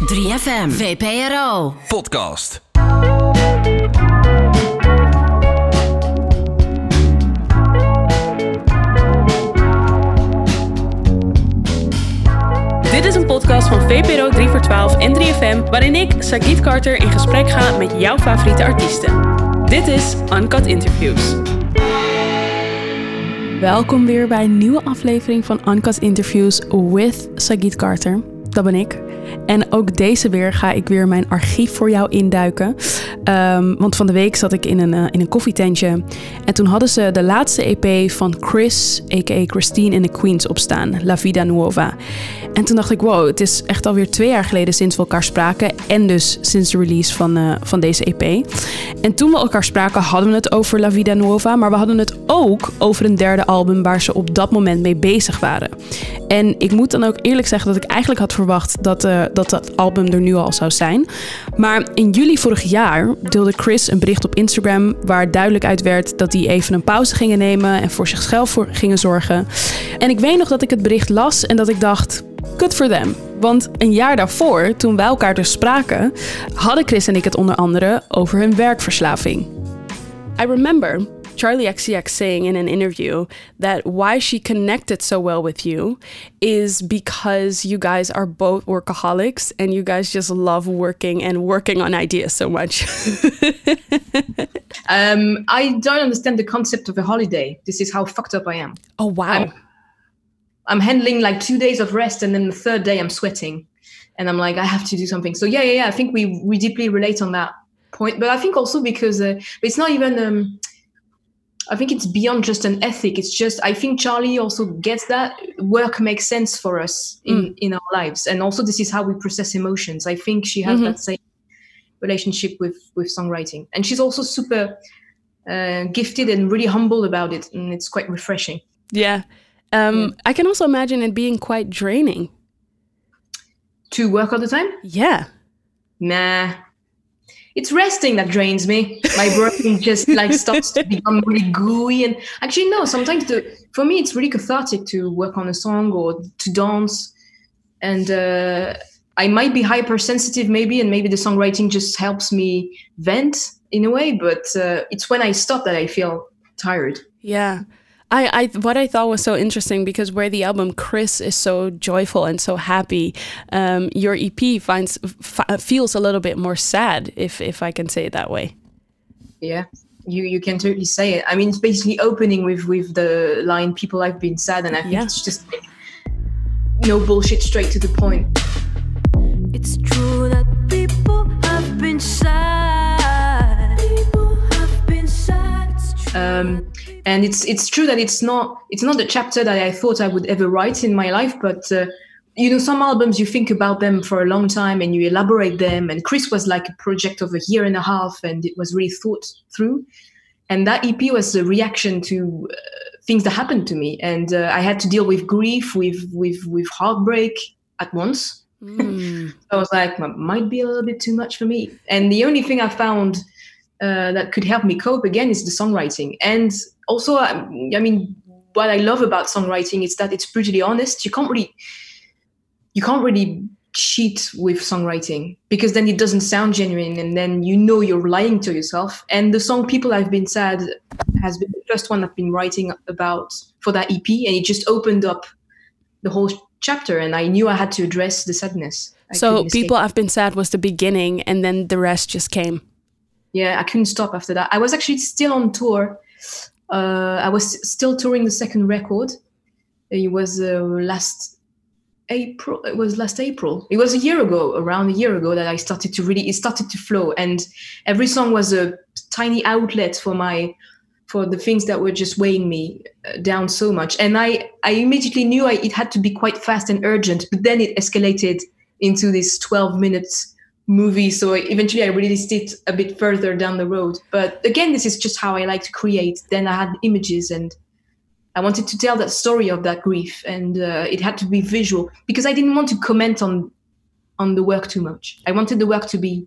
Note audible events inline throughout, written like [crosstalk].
3FM, VPRO. Podcast. Dit is een podcast van VPRO 3 voor 12 en 3FM, waarin ik, Sagit Carter, in gesprek ga met jouw favoriete artiesten. Dit is Uncut Interviews. Welkom weer bij een nieuwe aflevering van Uncut Interviews with Sagit Carter. Dat ben ik. En ook deze weer ga ik weer mijn archief voor jou induiken. Um, want van de week zat ik in een, uh, in een koffietentje. En toen hadden ze de laatste EP van Chris, a.k.a. Christine en the Queens, opstaan. La Vida Nuova. En toen dacht ik, wow, het is echt alweer twee jaar geleden sinds we elkaar spraken. En dus sinds de release van, uh, van deze EP. En toen we elkaar spraken hadden we het over La Vida Nuova. Maar we hadden het ook over een derde album waar ze op dat moment mee bezig waren. En ik moet dan ook eerlijk zeggen dat ik eigenlijk had verwacht dat, dat dat album er nu al zou zijn. Maar in juli vorig jaar deelde Chris een bericht op Instagram waar duidelijk uit werd dat hij even een pauze gingen nemen en voor zichzelf voor gingen zorgen. En ik weet nog dat ik het bericht las en dat ik dacht, good for them. Want een jaar daarvoor, toen wij elkaar dus spraken, hadden Chris en ik het onder andere over hun werkverslaving. I remember Charli XCX saying in an interview that why she connected so well with you is because you guys are both workaholics and you guys just love working and working on ideas so much. [laughs] um, I don't understand the concept of a holiday. This is how fucked up I am. Oh, wow. I'm, I'm handling like two days of rest and then the third day I'm sweating and I'm like, I have to do something. So yeah, yeah, yeah. I think we, we deeply relate on that point, but I think also because uh, it's not even, um, I think it's beyond just an ethic. It's just I think Charli also gets that work makes sense for us in mm. in our lives, and also this is how we process emotions. I think she has mm-hmm. that same relationship with with songwriting, and she's also super uh, gifted and really humble about it, and it's quite refreshing. Yeah. Um, yeah. I can also imagine it being quite draining. To work all the time? Yeah. Nah, it's resting that drains me. My brain [laughs] just like starts to become really gooey. And actually, no, sometimes the, for me, it's really cathartic to work on a song or to dance. And uh, I might be hypersensitive, maybe, and maybe the songwriting just helps me vent in a way. But uh, it's when I stop that I feel tired. Yeah. I, I what I thought was so interesting because where the album Chris is so joyful and so happy, um, your EP finds feels a little bit more sad, if if I can say it that way. Yeah, you you can totally say it. I mean, it's basically opening with with the line "People have been sad," and I think yeah. it's just like, no bullshit, straight to the point. It's true that people have been sad. People have been sad. Um, and it's it's true that it's not it's not the chapter that I thought I would ever write in my life, but uh, you know some albums you think about them for a long time and you elaborate them. And Chris was like a project of a year and a half, and it was really thought through. And that EP was a reaction to uh, things that happened to me, and uh, I had to deal with grief, with with with heartbreak at once. [laughs] Mm. I was like, might be a little bit too much for me. And the only thing I found uh, that could help me cope again is the songwriting. And also, I, I mean, what I love about songwriting is that it's brutally honest. You can't really, you can't really cheat with songwriting because then it doesn't sound genuine and then you know you're lying to yourself. And the song people i've been sad has been the first one i've been writing about for that ep and it just opened up the whole chapter and i knew i had to address the sadness. I so people i've been sad was the beginning and then the rest just came. Yeah i couldn't stop after that. I was actually still on tour uh, I was still touring the second record. It was uh, last April. It was last April. It was a year ago, around a year ago, that I started to really. It started to flow, and every song was a tiny outlet for my for the things that were just weighing me uh, down so much. And I I immediately knew I, it had to be quite fast and urgent. But then it escalated into this 12 minutes movie. So eventually I released it a bit further down the road. But again, this is just how I like to create. Then I had images and I wanted to tell that story of that grief, and uh, it had to be visual because I didn't want to comment on on the work too much. I wanted the work to be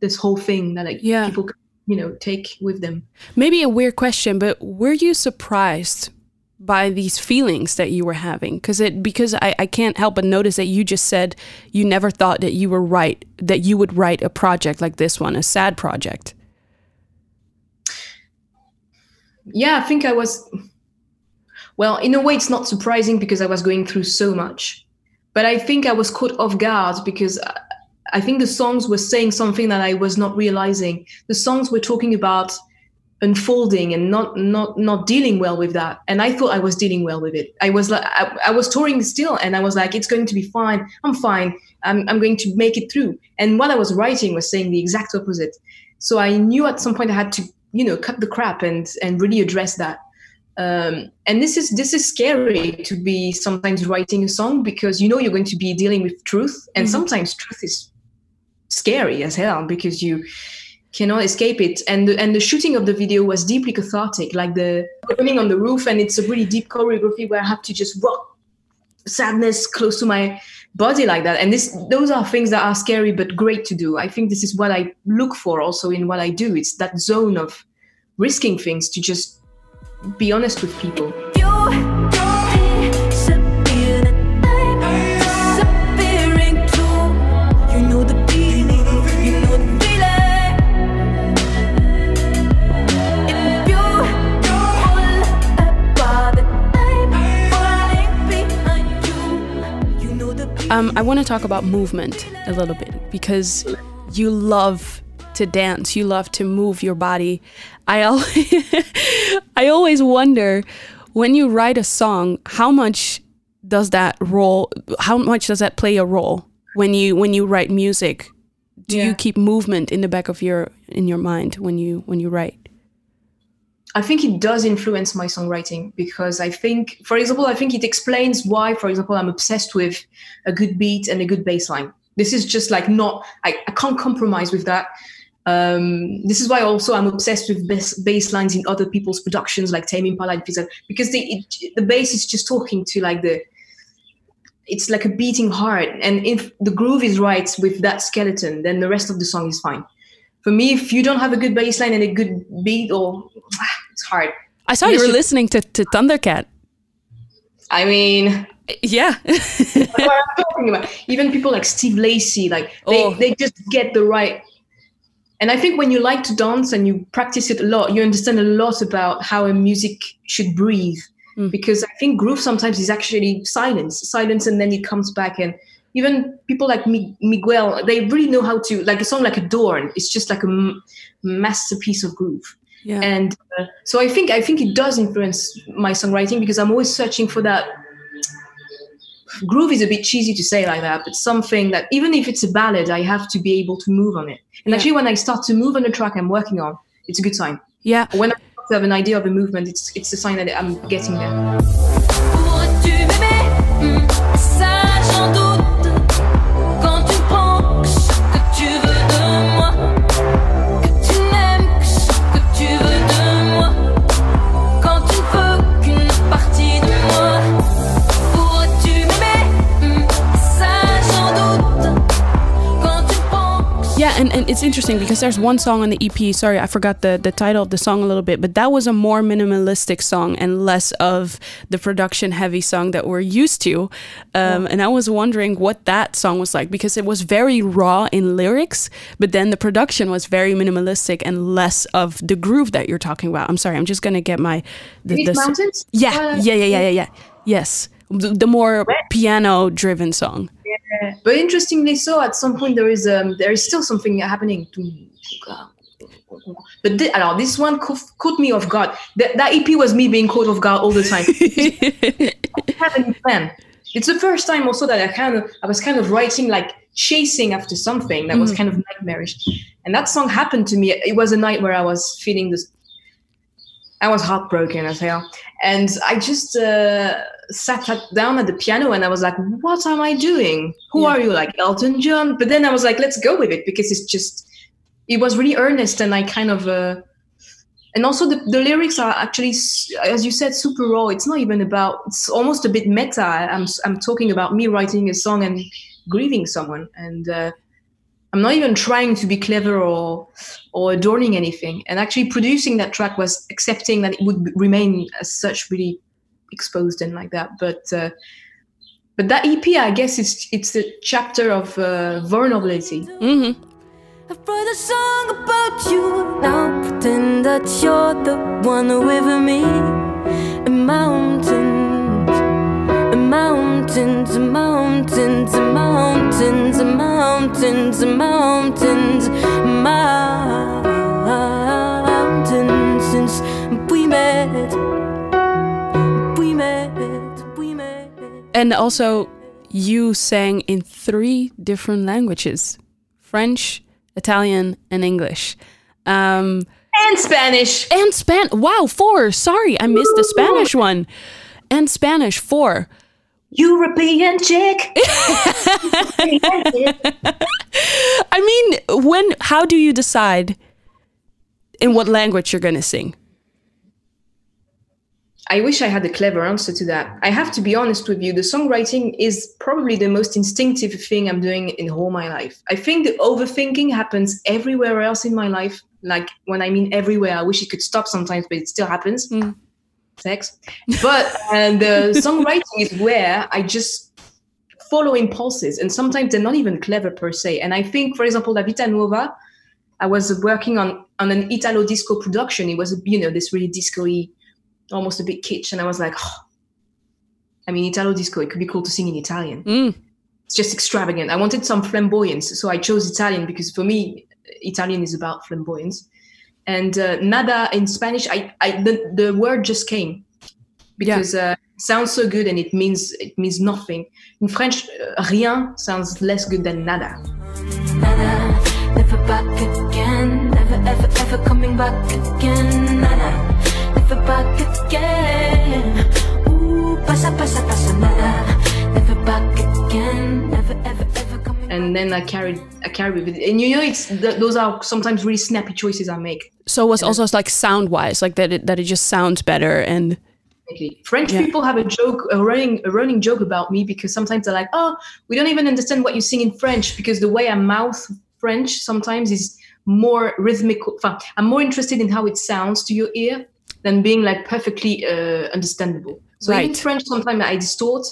this whole thing that like yeah. people, you know, take with them. Maybe a weird question, but were you surprised by these feelings that you were having because it because I, I can't help but notice that you just said you never thought that you were right that you would write a project like this one a sad project yeah i think i was well in a way it's not surprising because i was going through so much. But i think i was caught off guard because i think the songs were saying something that i was not realizing. The songs were talking about unfolding and not not not dealing well with that. And i thought i was dealing well with it. I was like I, I, was touring still and i was like it's going to be fine. I'm fine. I'm, I'm going to make it through. And what i was writing was saying the exact opposite. So i knew at some point i had to you know cut the crap and and really address that um, and this is this is scary to be sometimes writing a song because you know you're going to be dealing with truth and mm-hmm. sometimes truth is scary as hell because you cannot escape it. And the, and the shooting of the video was deeply cathartic, like the running on the roof, and it's a really deep choreography where I have to just rock sadness close to my body like that. And this those are things that are scary but great to do. I think this is what I look for also in what I do. It's that zone of risking things to just be honest with people. Um, I want to talk about movement a little bit because you love to dance, you love to move your body. I always, [laughs] I always wonder when you write a song, how much does that role? How much does that play a role when you when you write music? Do yeah. you keep movement in the back of your in your mind when you when you write? I think it does influence my songwriting because I think, for example, I think it explains why, for example, I'm obsessed with a good beat and a good bass line. This is just like not, I, I can't compromise with that. Um, this is why also I'm obsessed with bass, bass lines in other people's productions like Tame Impala because the, it, the bass is just talking to like the, it's like a beating heart. And if the groove is right with that skeleton, then the rest of the song is fine. For me, if you don't have a good bass line and a good beat or [sighs] it's hard. I saw you were listening to, to Thundercat. I mean, yeah. [laughs] what I'm talking about. Even people like Steve Lacy, like they, oh. they just get the right. And I think when you like to dance and you practice it a lot, you understand a lot about how a music should breathe. Mm. Because I think groove sometimes is actually silence, silence, and then it comes back. And even people like Miguel, they really know how to like a song like Adorn. It's just like a m- masterpiece of groove. Yeah. And uh, so I think I think it does influence my songwriting because I'm always searching for that. Groove is a bit cheesy to say like that, but something that even if it's a ballad, I have to be able to move on it. And yeah. actually, when I start to move on the track I'm working on, it's a good sign. Yeah. When I have an idea of a movement, it's it's a sign that I'm getting there. Interesting because there's one song on the EP. Sorry, I forgot the, the title of the song a little bit, but that was a more minimalistic song and less of the production heavy song that we're used to. Um, yeah. And I was wondering what that song was like because it was very raw in lyrics, but then the production was very minimalistic and less of the groove that you're talking about. I'm sorry, I'm just gonna get my the, the mountains. Yeah, uh, yeah, yeah, yeah, yeah, yeah. Yes, the, the more piano driven song. But interestingly, so at some point there is um, there is still something happening to. But th- alors, this one caught me off guard. That, that EP was me being caught off guard all the time. [laughs] I have any plan. It's the first time also that I kind of I was kind of writing like chasing after something that was mm. kind of nightmarish. And that song happened to me. It was a night where I was feeling this. I was heartbroken as hell, and I just uh, sat down at the piano and I was like, what am I doing? Who yeah. are you? Like Elton John? But then I was like, let's go with it because it's just, it was really earnest and I kind of, uh, and also the, the lyrics are actually, as you said, super raw. It's not even about, it's almost a bit meta. I'm, I'm talking about me writing a song and grieving someone. And, uh, I'm not even trying to be clever or or adorning anything. And actually producing that track was accepting that it would remain as such really exposed and like that. But uh, but that EP, I guess, it's it's a chapter of uh, vulnerability. Mm-hmm. I wrote a song about you now. Pretend that you're the one with me. And mountains, and mountains, and mountains, and mountains, and mountains, and mountains, mountains. Since we met, we met, we met. And also, you sang in three different languages French, Italian, and English. Um, And Spanish. and Span. Wow, four. Sorry, I missed the Spanish one. And Spanish, four. European chick. [laughs] I mean, when? How do you decide in what language you're gonna sing? I wish I had a clever answer to that. I have to be honest with you. The songwriting is probably the most instinctive thing I'm doing in all my life. I think the overthinking happens everywhere else in my life. Like when I mean everywhere, I wish it could stop sometimes, but it still happens. Mm. Sex. But and the songwriting is where I just follow impulses, and sometimes they're not even clever per se. And I think, for example, La Vita Nuova, I was working on on an Italo disco production. It was you know this really disco-y almost a bit kitsch. And I was like, oh, I mean, Italo disco, it could be cool to sing in Italian. Mm. It's just extravagant. I wanted some flamboyance. So I chose Italian because for me, Italian is about flamboyance. And uh, nada in Spanish, I, I the, the word just came because uh, it sounds so good and it means it means nothing. In French, uh, rien sounds less good than nada. Nada, never back again. Never, ever, ever coming back again. Nada, never back again. Ooh, pasa, pasa, pasa, nada. Never back And then I carried I carried with it. And you know, it's th- those are sometimes really snappy choices I make. So it was also like sound wise, like that it, that it just sounds better and French Yeah. people have a joke, a running, a running joke about me because sometimes they're like, "Oh, we don't even understand what you sing in French because the way I mouth French sometimes is more rhythmical. enfin, I'm more interested in how it sounds to your ear than being like perfectly uh, understandable. So in Right. French, sometimes I distort.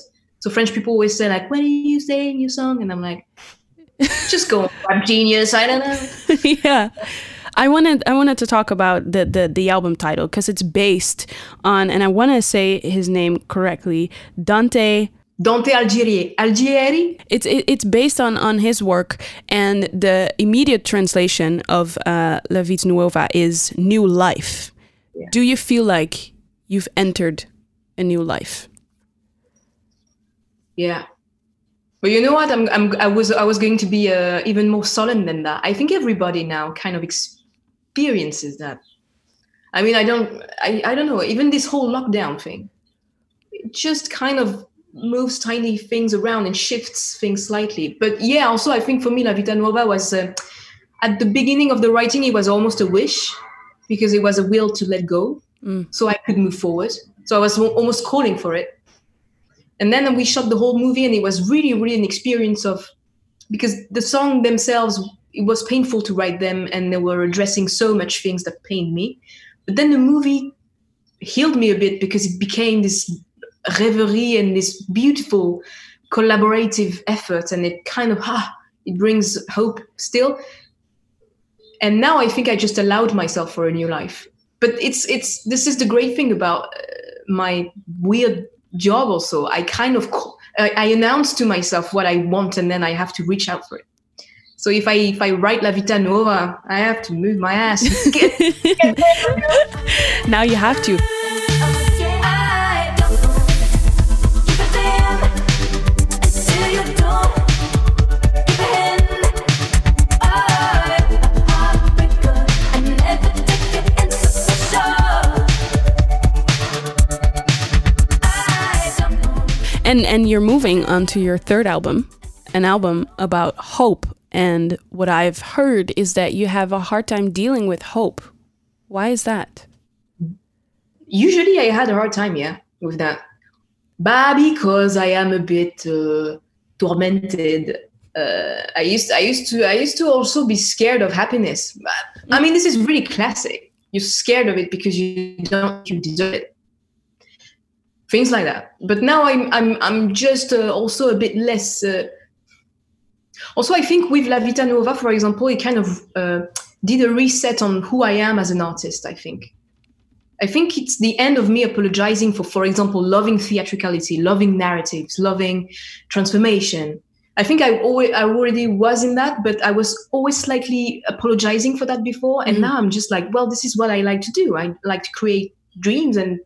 So French people always say like, "When are you saying your song?" And I'm like, "Just go, [laughs] I'm genius. I don't know." [laughs] yeah. I wanted I wanted to talk about the the, the album title because it's based on and I want to say his name correctly Dante Dante Algieri, Algieri. it's it, it's based on on his work and the immediate translation of uh, La Vita Nuova is new life. Yeah. Do you feel like you've entered a new life? Yeah. But you know what? I'm, I'm, I was, I was going to be uh, even more solemn than that. I think everybody now kind of experiences that. I mean, I don't, I, I don't know. Even this whole lockdown thing, it just kind of moves tiny things around and shifts things slightly. But yeah, also I think for me, La Vita Nuova was uh, at the beginning of the writing. It was almost a wish because it was a will to let go, Mm. so I could move forward. So I was almost calling for it and then we shot the whole movie and it was really really an experience of because the song themselves it was painful to write them and they were addressing so much things that pained me. But then the movie healed me a bit because it became this reverie and this beautiful collaborative effort and it kind of ah it brings hope still. And now i think i just allowed myself for a new life. But it's it's this is the great thing about uh, my weird job also i kind of I, I announce to myself what i want and then i have to reach out for it so if i if i write la vita nuova i have to move my ass [laughs] Get- get there. Now you have to. And and you're moving on to your third album, an album about hope. And what I've heard is that you have a hard time dealing with hope. Why is that? usually i had a hard time yeah with that but because i am a bit uh, tormented uh, i used i used to i used to also be scared of happiness i mean this is really classic you're scared of it because you don't you deserve it things like that. But now I'm I'm I'm just uh, also a bit less. Uh, also, I think with La Vita Nuova, for example, it kind of uh, did a reset on who I am as an artist. I think. I think it's the end of me apologizing for, for example, loving theatricality, loving narratives, loving transformation. I think I always, I already was in that, but I was always slightly apologizing for that before. And mm-hmm. now I'm just like, well, this is what I like to do. I like to create dreams and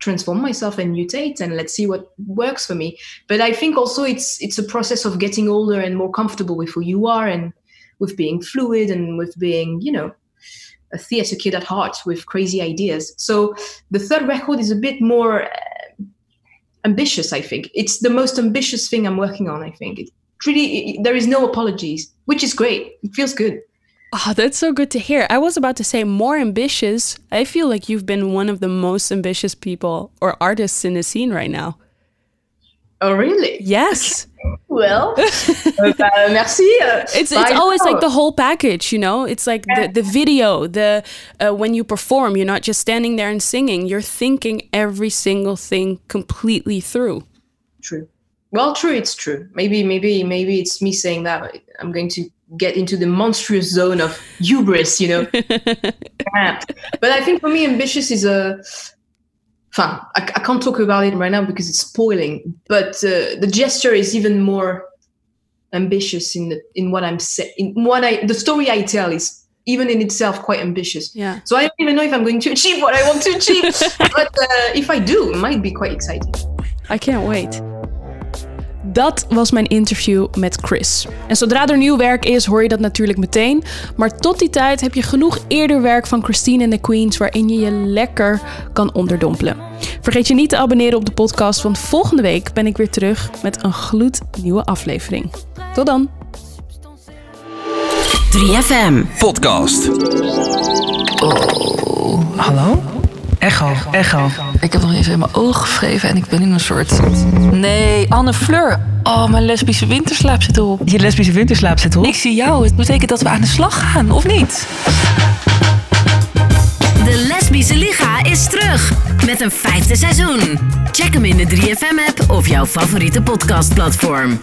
transform myself and mutate and let's see what works for me. But i think also it's it's a process of getting older and more comfortable with who you are and with being fluid and with being you know a theater kid at heart with crazy ideas. So the third record is a bit more uh, ambitious i think. It's the most ambitious thing i'm working on i think. It really it, there is no apologies which is great. It feels good Oh, that's so good to hear. I was about to say more ambitious. I feel like you've been one of the most ambitious people or artists in the scene right now. Oh, really? Yes. [laughs] well, [laughs] uh, merci. Uh, it's it's always like the whole package, you know. It's like the the video, the uh, when you perform, you're not just standing there and singing. You're thinking every single thing completely through. True. Well, true. It's true. Maybe maybe maybe it's me saying that. I'm going to get into the monstrous zone of hubris, you know. [laughs] but I think for me, ambitious is a. Fun. I, I, can't talk about it right now because it's spoiling. But uh, the gesture is even more ambitious in the in what I'm saying. In what I the story I tell is even in itself quite ambitious. Yeah. So I don't even know if I'm going to achieve what I want to achieve. [laughs] but uh, if I do, it might be quite exciting. I can't wait. Dat was mijn interview met Chris. En zodra er nieuw werk is, hoor je dat natuurlijk meteen. Maar tot die tijd heb je genoeg eerder werk van Christine en the Queens waarin je je lekker kan onderdompelen. Vergeet je niet te abonneren op de podcast, want volgende week ben ik weer terug met een gloednieuwe aflevering. Tot dan. 3FM Podcast. Oh, hallo? Echo, echo. Ik heb nog eens in mijn ogen gevreven en ik ben in een soort... Nee, Anne Fleur. Oh, mijn lesbische winterslaap zit erop. Je lesbische winterslaap zit erop? Ik zie jou. Het betekent dat we aan de slag gaan, of niet? De lesbische liga is terug. Met een vijfde seizoen. Check hem in de 3FM-app of jouw favoriete podcastplatform.